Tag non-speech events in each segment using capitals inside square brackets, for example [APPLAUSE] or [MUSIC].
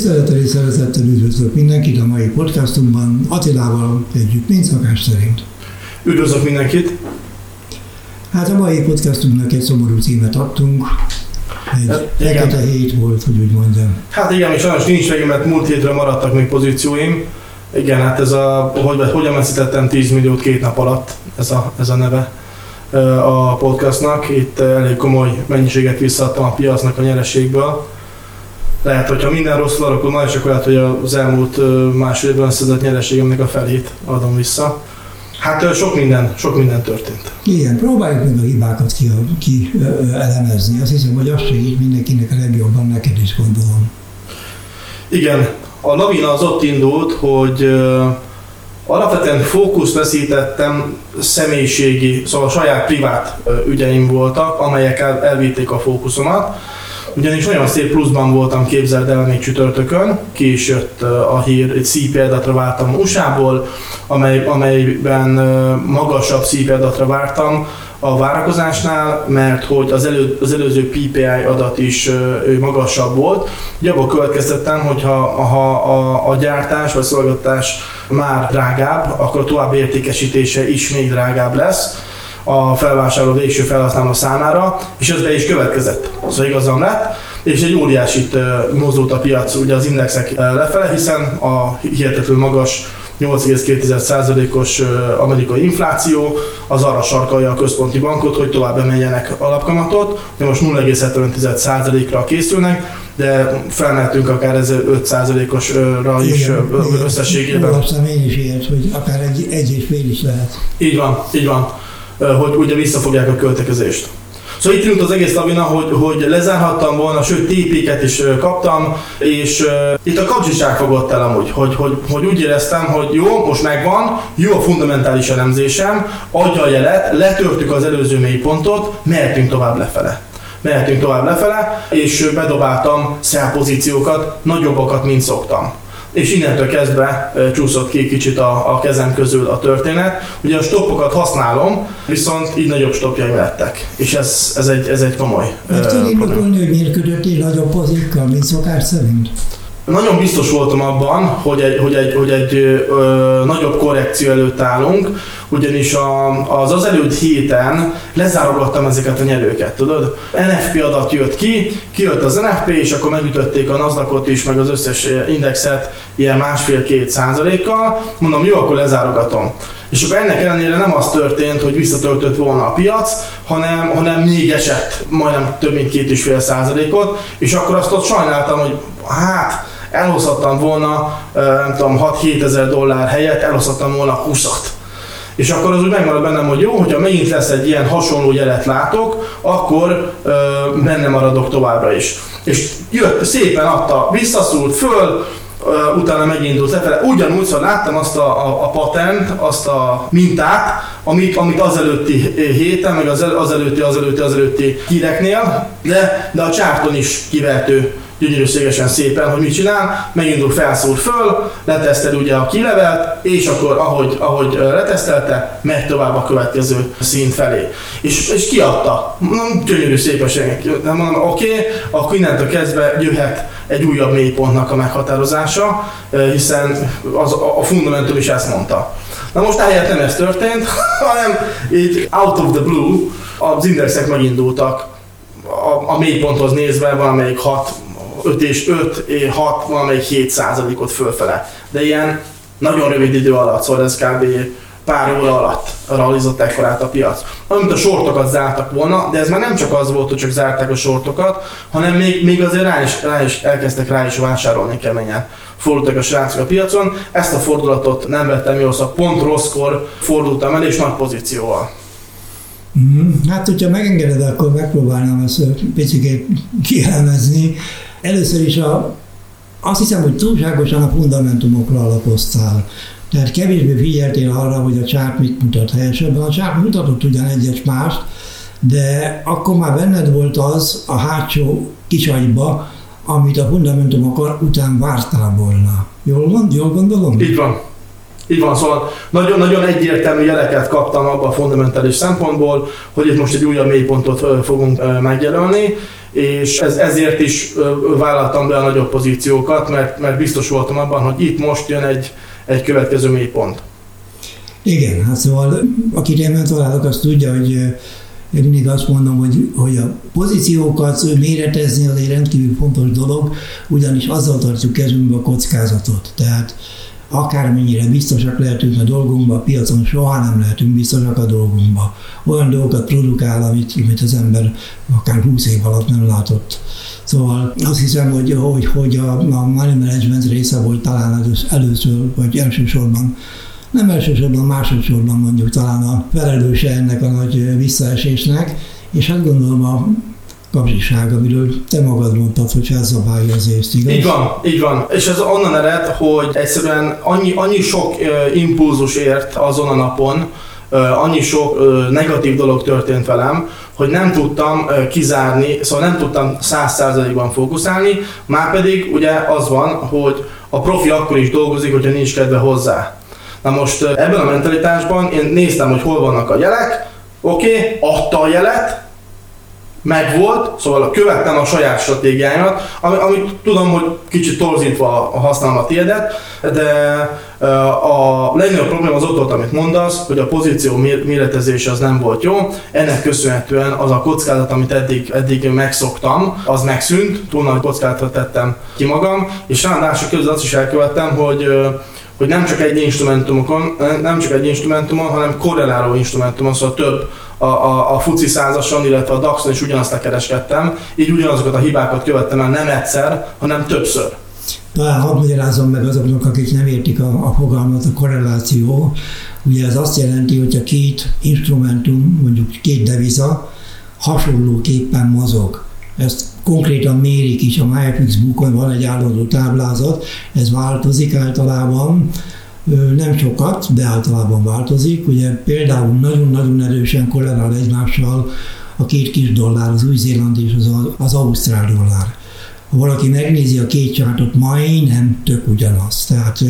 Tisztelettel és szeretettel üdvözlök mindenkit a mai podcastunkban, Attilával együtt, mint szakás szerint. Üdvözlök mindenkit! Hát a mai podcastunknak egy szomorú címet adtunk, egy Hát, fekete igen. hét volt, hogy úgy mondjam. Hát igen, és sajnos nincs vége, mert múlt hétre maradtak még pozícióim. Igen, hát ez a, hogy, hogyan veszítettem 10 milliót két nap alatt, ez a, ez a neve a podcastnak. Itt elég komoly mennyiséget visszaadtam a piacnak a nyereségből. Lehet, hogyha minden rosszul már, és akkor lehet, hogy az elmúlt másfél évben összedett nyereségemnek a felét adom vissza. Hát sok minden, sok minden történt. Igen, próbáljuk meg a hibákat ki, ki elemezni. Azt hiszem, hogy az segít mindenkinek a legjobban, neked is gondolom. Igen, a lavina az ott indult, hogy alapvetően fókusz veszítettem, személyiségi, szóval saját privát ügyeim voltak, amelyek el, elvitték a fókuszomat. Ugyanis nagyon szép pluszban voltam, képzeld el még csütörtökön, ki is jött ö, a hír, egy szípéldatra vártam USA-ból, amely, amelyben ö, magasabb szípéldatra vártam, a várakozásnál, mert hogy az, elő, az előző PPI adat is ő magasabb volt. Ugye abból következtettem, hogy ha, ha a, a gyártás vagy szolgáltatás már drágább, akkor a további értékesítése is még drágább lesz a felvásárló végső felhasználó számára, és ez be is következett. Szóval igazam lett, és egy óriásit mozdult a piac, ugye az indexek lefele, hiszen a hihetetlenül magas 8,2%-os ö, amerikai infláció az arra sarkalja a központi bankot, hogy tovább emeljenek alapkamatot. De most 0,75%-ra készülnek, de felmehetünk akár ez 5%-osra is ö, összességében. Olvastam én is ilyet, hogy akár egy, egy és fél is lehet. Így van, így van, hogy ugye visszafogják a költekezést. Szóval itt indult az egész lavina, hogy, hogy lezárhattam volna, sőt TP-ket is kaptam, és uh, itt a kapcsiság fogott el amúgy, hogy, hogy, hogy úgy éreztem, hogy jó, most megvan, jó a fundamentális elemzésem, adja a jelet, letörtük az előző mélypontot, mehetünk tovább lefele. Mehetünk tovább lefele, és bedobáltam sell pozíciókat, nagyobbakat, mint szoktam és innentől kezdve csúszott ki kicsit a, a kezem közül a történet. Ugye a stoppokat használom, viszont így nagyobb stopjaim lettek, és ez, ez, egy, ez egy komoly Meg tudni probléma. hogy miért kötöttél nagyobb pozikkal, mint szokás szerint? Nagyon biztos voltam abban, hogy egy, hogy egy, hogy egy ö, nagyobb korrekció előtt állunk, ugyanis a, az az előtt héten lezárogattam ezeket a nyerőket, tudod? NFP adat jött ki, kijött az NFP, és akkor megütötték a nasdaq is, meg az összes indexet ilyen másfél-két százalékkal. Mondom, jó, akkor lezárogatom. És akkor ennek ellenére nem az történt, hogy visszatöltött volna a piac, hanem, hanem még esett majdnem több mint két és fél százalékot, és akkor azt ott sajnáltam, hogy hát elhozhattam volna, nem tudom, 6-7 ezer dollár helyett, elhozhattam volna 20-at. És akkor az úgy megmarad bennem, hogy jó, hogyha megint lesz egy ilyen hasonló jelet látok, akkor ö, benne maradok továbbra is. És jött, szépen adta, visszaszúrt föl, utána megindult lefele. Ugyanúgy, szóval láttam azt a, a, a patent, azt a mintát, amit, amit az előtti héten, meg az, el, az előtti, az előtti, az előtti híreknél, de, de a csárton is kivehető gyönyörűségesen szépen, hogy mit csinál, megindul, felszúr föl, letesztel ugye a kilevelt, és akkor ahogy, ahogy letesztelte, megy tovább a következő szint felé. És, és kiadta. Mondom, gyönyörű szépesen. Nem mondom, oké, okay, akkor innentől kezdve jöhet egy újabb mélypontnak a meghatározása, hiszen az, a fundamentum is ezt mondta. Na most ehelyett nem ez történt, [LAUGHS] hanem így out of the blue az indexek megindultak a, a mélyponthoz nézve valamelyik 6, 5 és 5, 6, valamelyik 7 százalékot fölfele. De ilyen nagyon rövid idő alatt, szóval ez kb. pár óra alatt realizott ekkorát a piac. Amint a sortokat zártak volna, de ez már nem csak az volt, hogy csak zárták a sortokat, hanem még, még azért rá is, rá is elkezdtek rá is vásárolni keményen. Fordultak a srácok a piacon, ezt a fordulatot nem vettem jól, szóval pont rosszkor fordultam el, és nagy pozícióval. Mm, Hát, hogyha megengeded, akkor megpróbálnám ezt picit kielemezni. Először is a, azt hiszem, hogy túlságosan a fundamentumokra alapoztál. Tehát kevésbé figyeltél arra, hogy a csárt mit mutat helyesebben. A csárt mutatott ugyan egyes mást, de akkor már benned volt az a hátsó kisagyba, amit a fundamentumok után vártál volna. Jól van? Jól gondolom? Így van. Így van, szóval nagyon, nagyon egyértelmű jeleket kaptam abban a fundamentális szempontból, hogy itt most egy újabb mélypontot fogunk megjelölni, és ez, ezért is vállaltam be a nagyobb pozíciókat, mert, mert biztos voltam abban, hogy itt most jön egy, egy következő mélypont. Igen, hát szóval aki találok, azt tudja, hogy én mindig azt mondom, hogy, hogy a pozíciókat méretezni az egy rendkívül fontos dolog, ugyanis azzal tartjuk kezünkbe a kockázatot. Tehát akármennyire biztosak lehetünk a dolgunkba, a piacon soha nem lehetünk biztosak a dolgunkba. Olyan dolgokat produkál, amit, amit az ember akár 20 év alatt nem látott. Szóval azt hiszem, hogy, hogy, hogy a, a money management része volt talán először, vagy elsősorban nem elsősorban, másodszorban mondjuk talán a felelőse ennek a nagy visszaesésnek, és hát gondolom a kapzsiság, amiről te magad mondtad, hogy felzabálja az észt, igaz? Így van, így van. És ez onnan ered, hogy egyszerűen annyi, annyi sok uh, impulzus ért azon a napon, uh, annyi sok uh, negatív dolog történt velem, hogy nem tudtam kizárni, szóval nem tudtam száz százalékban fókuszálni, már pedig ugye az van, hogy a profi akkor is dolgozik, hogyha nincs kedve hozzá. Na most ebben a mentalitásban én néztem, hogy hol vannak a jelek, oké, okay, adta a jelet, megvolt, szóval követtem a saját stratégiámat, amit tudom, hogy kicsit torzítva használom a tiédet, de a legnagyobb probléma az ott volt, amit mondasz, hogy a pozíció méretezése az nem volt jó. Ennek köszönhetően az a kockázat, amit eddig, eddig megszoktam, az megszűnt, túl nagy kockázatot tettem ki magam, és ráadásul közben azt is elkövettem, hogy hogy nem csak egy instrumentumokon, nem csak egy instrumentumon, hanem korreláló instrumentumon, szóval több a, a, a FUCI százason, illetve a DAX-on is ugyanazt kereskedtem, így ugyanazokat a hibákat követtem el nem egyszer, hanem többször. Talán hadd magyarázom meg azoknak, akik nem értik a, a fogalmat, a korreláció. Ugye ez azt jelenti, hogy a két instrumentum, mondjuk két deviza hasonlóképpen mozog. Ezt konkrétan mérik is, a MyFix bookon van egy állandó táblázat, ez változik általában, nem sokat, de általában változik. Ugye például nagyon-nagyon erősen korrelál egymással a két kis dollár, az új-zéland és az, az ausztrál dollár. Ha valaki megnézi a két csártot, majdnem tök ugyanaz. Tehát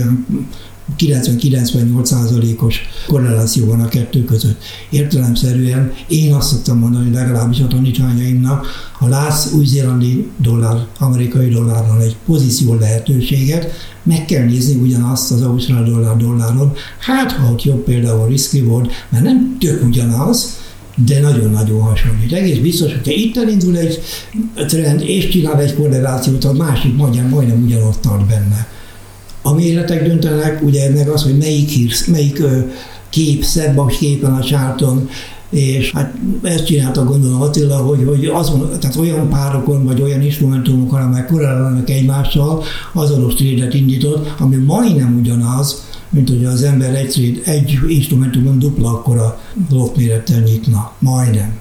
90-98%-os korreláció van a kettő között. Értelemszerűen én azt szoktam mondani, hogy legalábbis a tanítványaimnak, ha látsz új-zélandi dollár, amerikai dollárral egy pozíció lehetőséget, meg kell nézni ugyanazt az ausztrál dollár dolláron, hát ha ott jobb például a risk reward, mert nem tök ugyanaz, de nagyon-nagyon hasonlít. Egész biztos, hogyha itt elindul egy trend, és csinál egy korrelációt, a másik majdnem, majdnem ugyanott tart benne. A méretek döntenek, ugye meg az, hogy melyik, hír, melyik kép szebb a képen a csárton, és hát ezt csinálta gondolom Attila, hogy, hogy azon, tehát olyan párokon, vagy olyan instrumentumokon, amelyek korrelálnak egymással, azonos trédet indított, ami majdnem ugyanaz, mint hogy az ember egy, trade, egy instrumentumon dupla akkora blokkmérettel nyitna. Majdnem.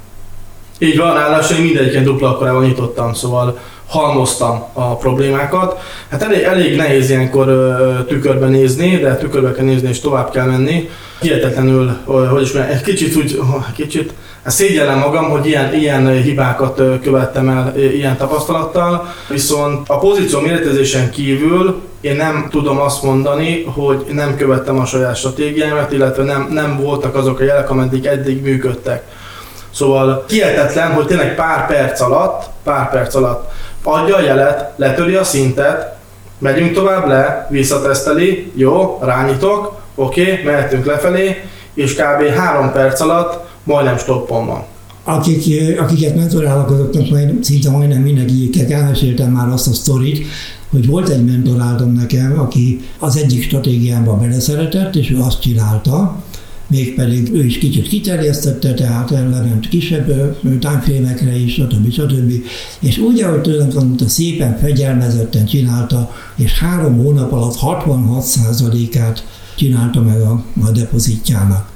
Így van, ráadásul én mindegyiken dupla akkorával nyitottam, szóval halmoztam a problémákat. Hát elég, elég nehéz ilyenkor tükörbe nézni, de tükörbe kell nézni és tovább kell menni. Hihetetlenül, hogy is egy kicsit úgy, kicsit hát szégyellem magam, hogy ilyen, ilyen hibákat követtem el ilyen tapasztalattal, viszont a pozíció méretezésen kívül én nem tudom azt mondani, hogy nem követtem a saját stratégiámat, illetve nem, nem voltak azok a jelek, ameddig eddig működtek. Szóval hihetetlen, hogy tényleg pár perc alatt, pár perc alatt adja a jelet, letöri a szintet, megyünk tovább le, visszateszteli, jó, rányitok, oké, okay, mehetünk lefelé, és kb. három perc alatt majdnem stoppon van. Akik, akiket mentorálok, azoknak majd, szinte majdnem mindenki elmeséltem már azt a sztorit, hogy volt egy mentoráltam nekem, aki az egyik stratégiámba beleszeretett, és ő azt csinálta, mégpedig ő is kicsit kiterjesztette, tehát lement kisebb tánkfémekre is, stb. stb. És úgy, ahogy tanulta, szépen fegyelmezetten csinálta, és három hónap alatt 66%-át csinálta meg a, a depozitjának.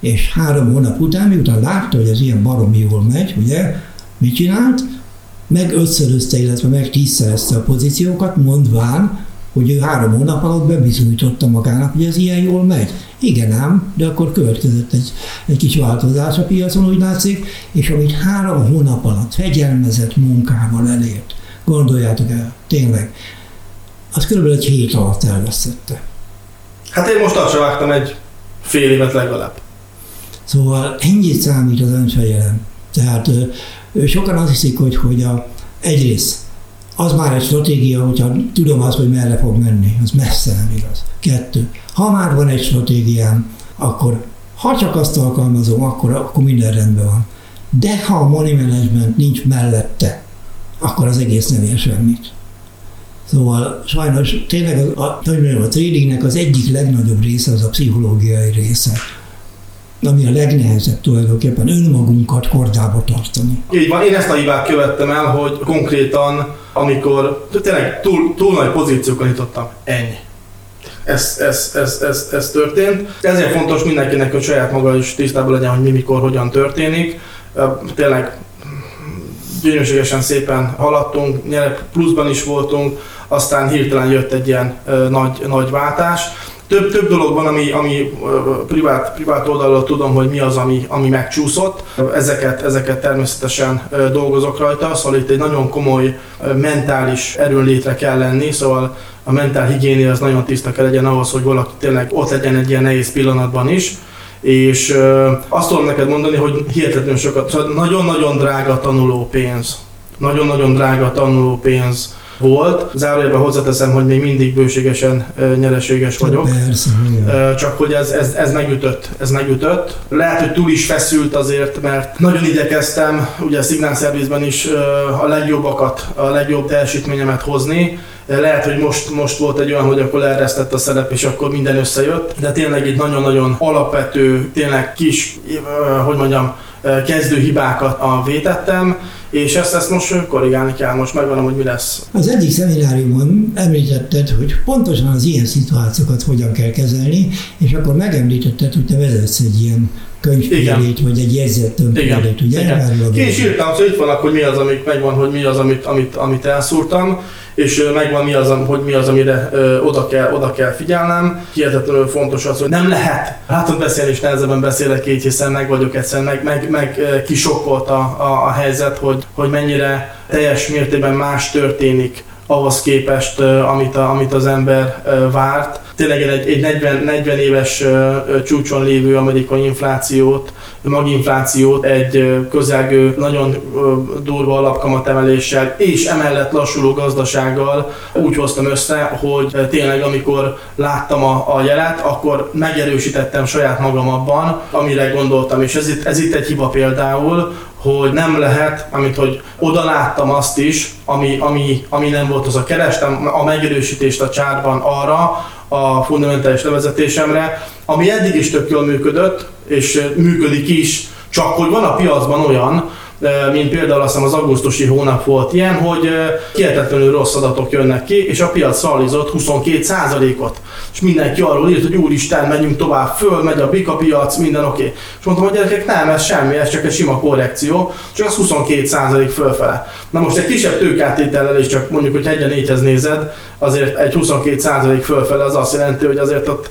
És három hónap után, miután látta, hogy ez ilyen baromi jól megy, ugye, mit csinált? Meg ötszörözte, illetve meg tízszerezte a pozíciókat, mondván, hogy ő három hónap alatt bebizonyította magának, hogy ez ilyen jól megy. Igen ám, de akkor következett egy, egy kis változás a piacon, úgy látszik, és amit három hónap alatt fegyelmezett munkával elért, gondoljátok el, tényleg, az körülbelül egy hét alatt elveszette. Hát én most azt vágtam egy fél évet legalább. Szóval ennyit számít az önfegyelem. Tehát sokan azt hiszik, hogy, hogy a, egyrészt az már egy stratégia, hogyha tudom azt, hogy merre fog menni, az messze nem igaz. Kettő, ha már van egy stratégiám, akkor ha csak azt alkalmazom, akkor, akkor minden rendben van. De ha a money management nincs mellette, akkor az egész nem ér semmit. Szóval sajnos tényleg a, a, a tradingnek az egyik legnagyobb része az a pszichológiai része ami a legnehezebb tulajdonképpen önmagunkat kordába tartani. Így van, én ezt a hibát követtem el, hogy konkrétan, amikor tényleg túl, túl nagy pozíciókat nyitottam, ennyi. Ez, ez, ez, ez, ez történt. Ezért fontos mindenkinek, hogy saját maga is tisztában legyen, hogy mi, mikor, hogyan történik. Tényleg gyönyörűségesen szépen haladtunk, pluszban is voltunk, aztán hirtelen jött egy ilyen nagy, nagy váltás. Több, több dolog van, ami, ami privát, privát oldalról tudom, hogy mi az, ami, ami megcsúszott. Ezeket, ezeket természetesen dolgozok rajta, szóval itt egy nagyon komoly mentális erőnlétre kell lenni, szóval a mentál higiénia az nagyon tiszta kell legyen ahhoz, hogy valaki tényleg ott legyen egy ilyen nehéz pillanatban is és azt tudom neked mondani, hogy hihetetlenül sokat, szóval nagyon-nagyon drága tanuló pénz. Nagyon-nagyon drága tanuló pénz volt. Zárójelben hozzáteszem, hogy még mindig bőségesen nyereséges vagyok. Persze, Csak hogy ez, ez, ez megütött, ez megütött. Lehet, hogy túl is feszült azért, mert nagyon igyekeztem, ugye a szignálszervizben is a legjobbakat, a legjobb teljesítményemet hozni. Lehet, hogy most, most volt egy olyan, hogy akkor leeresztett a szerep, és akkor minden összejött, de tényleg egy nagyon-nagyon alapvető, tényleg kis, hogy mondjam, kezdő hibákat a vétettem, és ezt, ezt most korrigálni kell, most megvan, hogy mi lesz. Az egyik szemináriumon említetted, hogy pontosan az ilyen szituációkat hogyan kell kezelni, és akkor megemlítetted, hogy te vezetsz egy ilyen könyvpélét, vagy egy jegyzettömbpélét, ugye? Igen. Ki is írtam, hogy itt vannak, hogy mi az, amit megvan, hogy mi az, amit, amit, amit elszúrtam, és megvan mi az, hogy mi az, amire oda kell, oda kell figyelnem. Hihetetlenül fontos az, hogy nem lehet. Hát beszélni is nehezebben beszélek így, hiszen meg vagyok egyszer, meg, meg, meg kisokkolt a, a, a helyzet, hogy, hogy mennyire teljes mértékben más történik ahhoz képest, amit, a, amit az ember várt. Tényleg egy, egy 40, 40 éves csúcson lévő amerikai inflációt, maginflációt egy közelgő, nagyon durva alapkamatemeléssel és emellett lassuló gazdasággal úgy hoztam össze, hogy tényleg amikor láttam a, a jelet, akkor megerősítettem saját magam abban, amire gondoltam, és ez itt, ez itt egy hiba például, hogy nem lehet, amit hogy oda láttam azt is, ami, ami, ami nem volt az a kerestem, a megerősítést a csárban arra, a fundamentális levezetésemre, ami eddig is tök jól működött, és működik is, csak hogy van a piacban olyan, mint például azt hiszem az augusztusi hónap volt ilyen, hogy hihetetlenül rossz adatok jönnek ki, és a piac szalizott 22%-ot. És mindenki arról írt, hogy úristen, megyünk tovább, föl, megy a bika piac, minden oké. Okay. És mondtam, hogy gyerekek, nem, ez semmi, ez csak egy sima korrekció, csak az 22% fölfele. Na most egy kisebb tőkátétellel is csak mondjuk, hogy egyen négyhez nézed, azért egy 22% fölfele az azt jelenti, hogy azért ott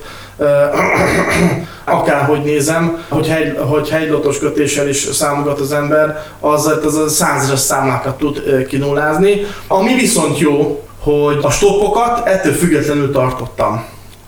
akárhogy nézem, hogy, hegy, hogy hegylotos kötéssel is számogat az ember, az, az a százas számlákat tud kinullázni. Ami viszont jó, hogy a stoppokat ettől függetlenül tartottam.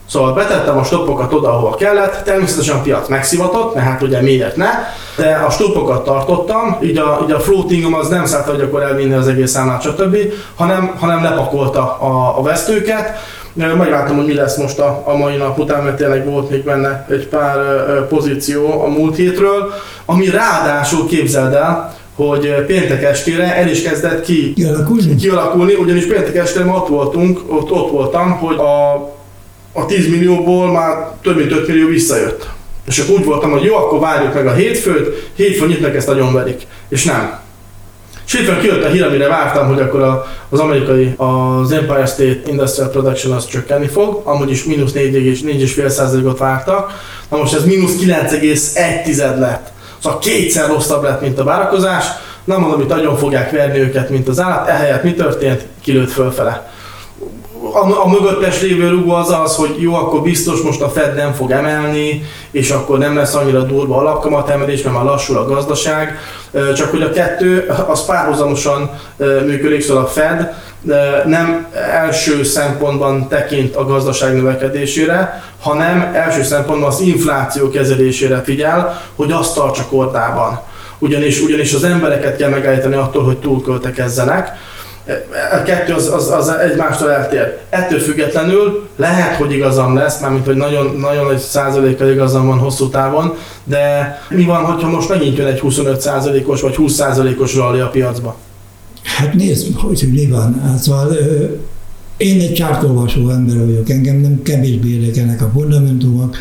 Szóval betettem a stoppokat oda, ahol kellett, természetesen a piac megszivatott, mert hát ugye miért ne, de a stoppokat tartottam, így a, így a floatingom az nem szállta, hogy akkor elvinni az egész számlát, stb., hanem, hanem lepakolta a, a vesztőket, majd látom, hogy mi lesz most a, a mai nap után, mert tényleg volt még benne egy pár pozíció a múlt hétről, ami ráadásul képzeld el, hogy péntek estére el is kezdett ki, kialakulni. kialakulni, ugyanis péntek estére ott voltunk, ott, ott voltam, hogy a, a 10 millióból már több mint 5 millió visszajött. És akkor úgy voltam, hogy jó, akkor várjuk meg a hétfőt, hétfőn nyitnak ezt nagyon verik. És nem. Hétfőn kijött a hír, amire vártam, hogy akkor a, az amerikai, az Empire State Industrial Production az csökkenni fog, amúgy is mínusz 4,5%-ot vártak, na most ez mínusz 9,1 lett. Szóval kétszer rosszabb lett, mint a várakozás. Nem mondom, hogy nagyon fogják verni őket, mint az állat. Ehelyett mi történt? Kilőtt fölfele a, a mögöttes lévő rugó az az, hogy jó, akkor biztos most a Fed nem fog emelni, és akkor nem lesz annyira durva alapkamat emelés, mert már lassul a gazdaság, csak hogy a kettő az párhuzamosan működik, szóval a Fed nem első szempontban tekint a gazdaság növekedésére, hanem első szempontban az infláció kezelésére figyel, hogy azt tartsa kordában. Ugyanis, ugyanis az embereket kell megállítani attól, hogy túlköltekezzenek, a kettő az, az, az egymástól eltér. Ettől függetlenül lehet, hogy igazam lesz, mármint hogy nagyon, nagyon nagy százalékkal igazam van hosszú távon, de mi van, hogyha most megint jön egy 25 százalékos vagy 20 százalékos rally a piacba? Hát nézd, hogy, hogy mi van. Hát, szóval, én egy csártolvasó ember vagyok, engem nem kevésbé érdekelnek a fundamentumok,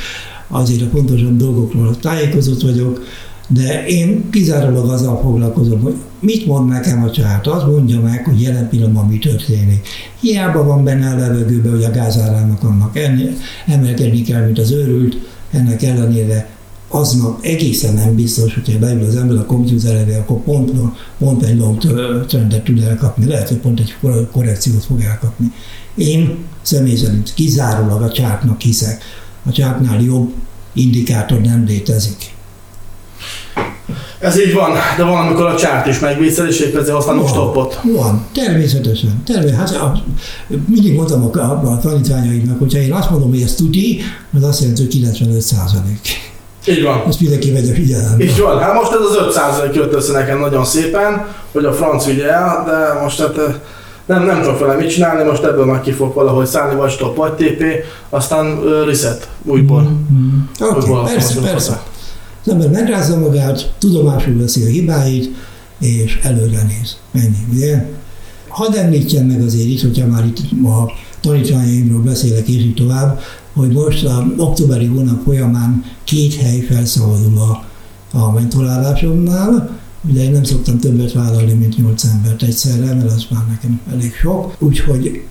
azért a pontosabb dolgokról tájékozott vagyok, de én kizárólag azzal foglalkozom, hogy mit mond nekem a csárt. Azt mondja meg, hogy jelen pillanatban mi történik. Hiába van benne a levegőben, hogy a gázárának annak emelkedni kell, mint az őrült, ennek ellenére aznap egészen nem biztos, hogyha beül az ember a komputer elé, akkor pont, pont egy long trendet tud elkapni, lehet, hogy pont egy korrekciót fog elkapni. Én személy szerint kizárólag a csártnak hiszek. A csártnál jobb indikátor nem létezik. Ez így van, de van, amikor a csárt is megvészed, és épp ezért használunk stoppot. Van, természetesen. természetesen. Hát, a, mindig mondtam a, a, a tanítványaimnak, hogyha én azt mondom, hogy ez tuti, az azt jelenti, hogy 95 százalék. Így van. Ezt mindenki vegye figyelembe. Így van. Hát most ez az 5 százalék jött össze nekem nagyon szépen, hogy a franc vigye el, de most hát nem, nem tudok vele mit csinálni, most ebből már ki fog valahogy szállni, vagy stop, vagy TP, aztán uh, reset újból. Mm-hmm. Okay, persze, persze. Az ember megrázza magát, tudomásul veszi a hibáit, és előre néz. Ennyi, ugye? Hadd említjen meg azért itt, hogyha már itt a tanítványaimról beszélek, és így tovább, hogy most a októberi hónap folyamán két hely felszabadul a, a mentorálásomnál, Ugye én nem szoktam többet vállalni, mint nyolc embert egyszerre, mert az már nekem elég sok. Úgyhogy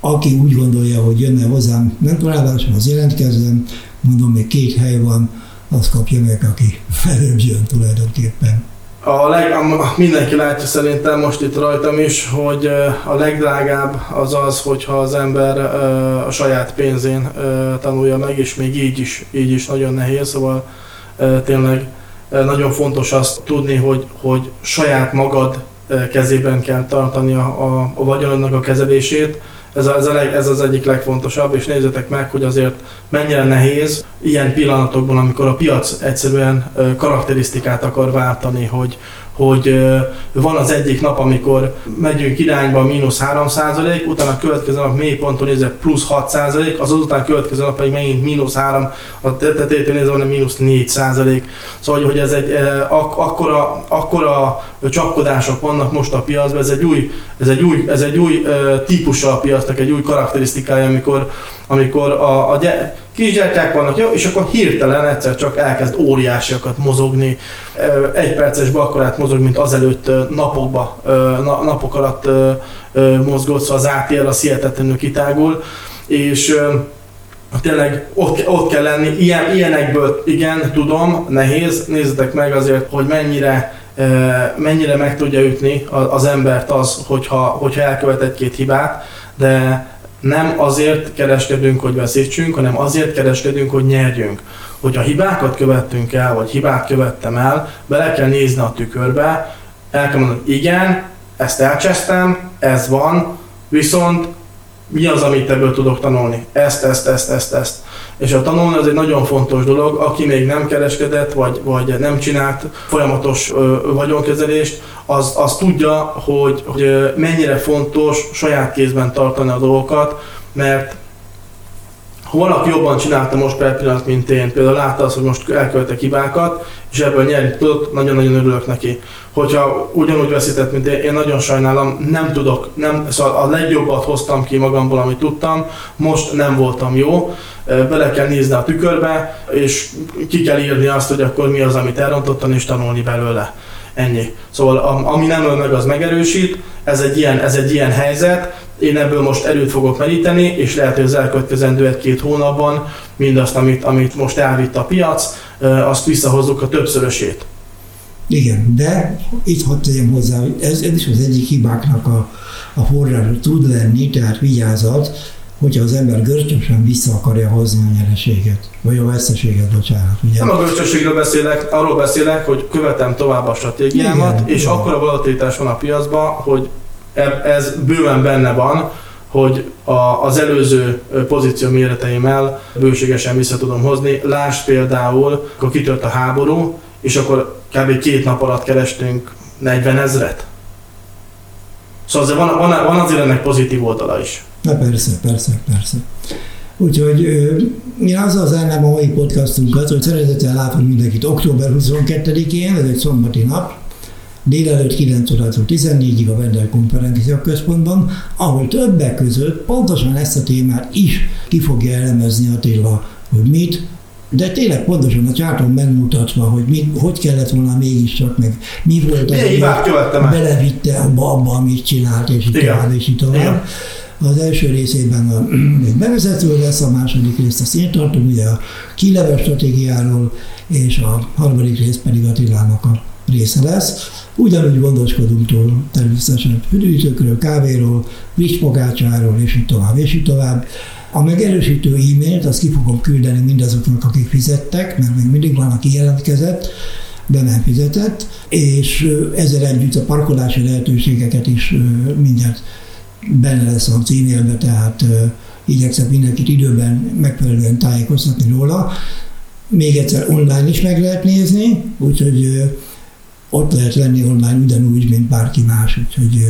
aki úgy gondolja, hogy jönne hozzám mentorálásra, az jelentkezzen, mondom, még két hely van, az kapja meg, aki előbb jön tulajdonképpen. A leg, a, mindenki látja szerintem most itt rajtam is, hogy a legdrágább az az, hogyha az ember a saját pénzén tanulja meg, és még így is, így is nagyon nehéz, szóval tényleg nagyon fontos azt tudni, hogy, hogy saját magad kezében kell tartani a, a, a vagyonodnak a kezelését, ez, a, ez, a leg, ez az egyik legfontosabb, és nézzétek meg, hogy azért mennyire nehéz ilyen pillanatokban, amikor a piac egyszerűen karakterisztikát akar váltani, hogy, hogy van az egyik nap, amikor megyünk irányba mínusz 3 százalék, utána a következő nap mélyponton nézve plusz 6 százalék, az azután következő nap pedig megint mínusz 3, a tetejétől nézve van mínusz 4 százalék. Szóval, hogy ez egy ak- akkora, akkora csapkodások vannak most a piacban, ez egy új, ez egy új, ez egy új típusa a piacnak, egy új karakterisztikája, amikor, amikor a, a gy- kisgyertyák vannak, jó, és akkor hirtelen egyszer csak elkezd óriásiakat mozogni, egy perces bakkorát mozog, mint azelőtt napokba, napok alatt mozgott, szóval az ATL az hihetetlenül kitágul, és tényleg ott, ott kell lenni, Ilyen, ilyenekből igen, tudom, nehéz, nézzetek meg azért, hogy mennyire mennyire meg tudja ütni az embert az, hogyha, hogyha elkövet egy-két hibát, de nem azért kereskedünk, hogy veszítsünk, hanem azért kereskedünk, hogy nyerjünk. Hogyha hibákat követtünk el, vagy hibát követtem el, bele kell nézni a tükörbe, el kell mondani, igen, ezt elcsesztem, ez van, viszont mi az, amit ebből tudok tanulni? Ezt, ezt, ezt, ezt, ezt. És a tanulni az egy nagyon fontos dolog, aki még nem kereskedett, vagy, vagy nem csinált folyamatos ö, vagyonkezelést, az, az tudja, hogy, hogy mennyire fontos saját kézben tartani a dolgokat, mert ha valaki jobban csinálta most per pillanat, mint én, például látta azt, hogy most elkövetek hibákat, és ebből nyerni tudott, nagyon-nagyon örülök neki. Hogyha ugyanúgy veszített, mint én, én nagyon sajnálom, nem tudok, nem, szóval a legjobbat hoztam ki magamból, amit tudtam, most nem voltam jó, bele kell nézni a tükörbe, és ki kell írni azt, hogy akkor mi az, amit elrontottam, és tanulni belőle. Ennyi. Szóval ami nem öl meg, az megerősít, ez egy ilyen, ez egy ilyen helyzet, én ebből most erőt fogok meríteni, és lehet, hogy az elkövetkezendő egy-két hónapban mindazt, amit, amit most elvitt a piac, azt visszahozzuk a többszörösét. Igen, de itt hadd tegyem hozzá, hogy ez, ez is az egyik hibáknak a, a forrása tud lenni, tehát vigyázat, hogyha az ember görcsösen vissza akarja hozni a nyereséget, vagy a veszteséget, bocsánat. Ugye? Nem a görcsösségről beszélek, arról beszélek, hogy követem tovább a stratégiámat, igen, és igen. akkor a volatilitás van a piacban, hogy E- Ez bőven benne van, hogy a, az előző pozíció méreteimmel bőségesen vissza tudom hozni. Lásd például, akkor kitört a háború, és akkor kb. két nap alatt kerestünk 40 ezret. Szóval azért van, van, van azért ennek pozitív oldala is. Na persze, persze, persze. Úgyhogy én azzal zárnám a mai podcastunkat, hogy szeretettel látom mindenkit október 22-én, ez egy szombati nap, délelőtt 9 órától 14-ig a Vendel Konferencia Központban, ahol többek között pontosan ezt a témát is ki fogja elemezni Attila, hogy mit, de tényleg pontosan a csáton megmutatva, hogy mi, hogy kellett volna mégiscsak, meg mi volt az, el? belevitte abba, abba, amit csinált, és így tovább, és így tovább. Az első részében a, [CLEARS THROAT] egy bevezető lesz, a második részt azt én tartom, ugye a kileves stratégiáról, és a harmadik rész pedig Attilának a része lesz. Ugyanúgy gondoskodunk tól természetesen üdítőkről, kávéról, friss és így tovább, és így tovább. A megerősítő e-mailt azt ki fogom küldeni mindazoknak, akik fizettek, mert még mindig van, aki jelentkezett, de nem fizetett, és ezzel együtt a parkolási lehetőségeket is mindjárt benne lesz az e-mailbe, tehát ö, igyekszem mindenkit időben megfelelően tájékoztatni róla. Még egyszer online is meg lehet nézni, úgyhogy ott lehet venni online ugyanúgy, mint bárki más, úgyhogy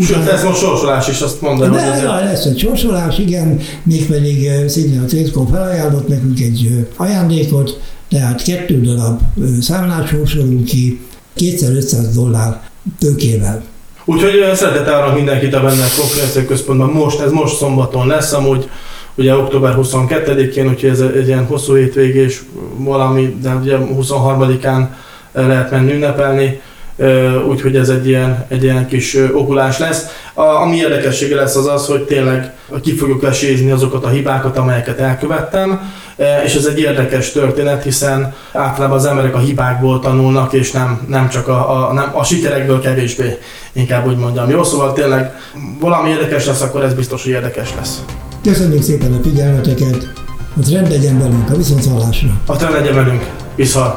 Sőt, ez most sorsolás is, azt hogy de azért... ja, lesz egy sorsolás, igen, mégpedig eh, szintén a Trészkó felajánlott nekünk egy ajándékot, tehát kettő darab számlát sorsolunk ki, kétszer 500 dollár tőkével. Úgyhogy ö, szeretettel arra mindenkit a benne konferencia központban most, ez most szombaton lesz, amúgy ugye október 22-én, úgyhogy ez egy ilyen hosszú hétvégés valami, de ugye 23-án lehet menni ünnepelni, úgyhogy ez egy ilyen, egy ilyen kis okulás lesz. A, ami érdekessége lesz az az, hogy tényleg ki fogjuk lesézni azokat a hibákat, amelyeket elkövettem, és ez egy érdekes történet, hiszen általában az emberek a hibákból tanulnak, és nem, nem csak a, a, nem, a sikerekből kevésbé, inkább úgy mondjam. Jó, szóval tényleg valami érdekes lesz, akkor ez biztos, hogy érdekes lesz. Köszönjük szépen a figyelmeteket, hogy rend legyen velünk a viszontzalásra. A trend legyen velünk, viszont.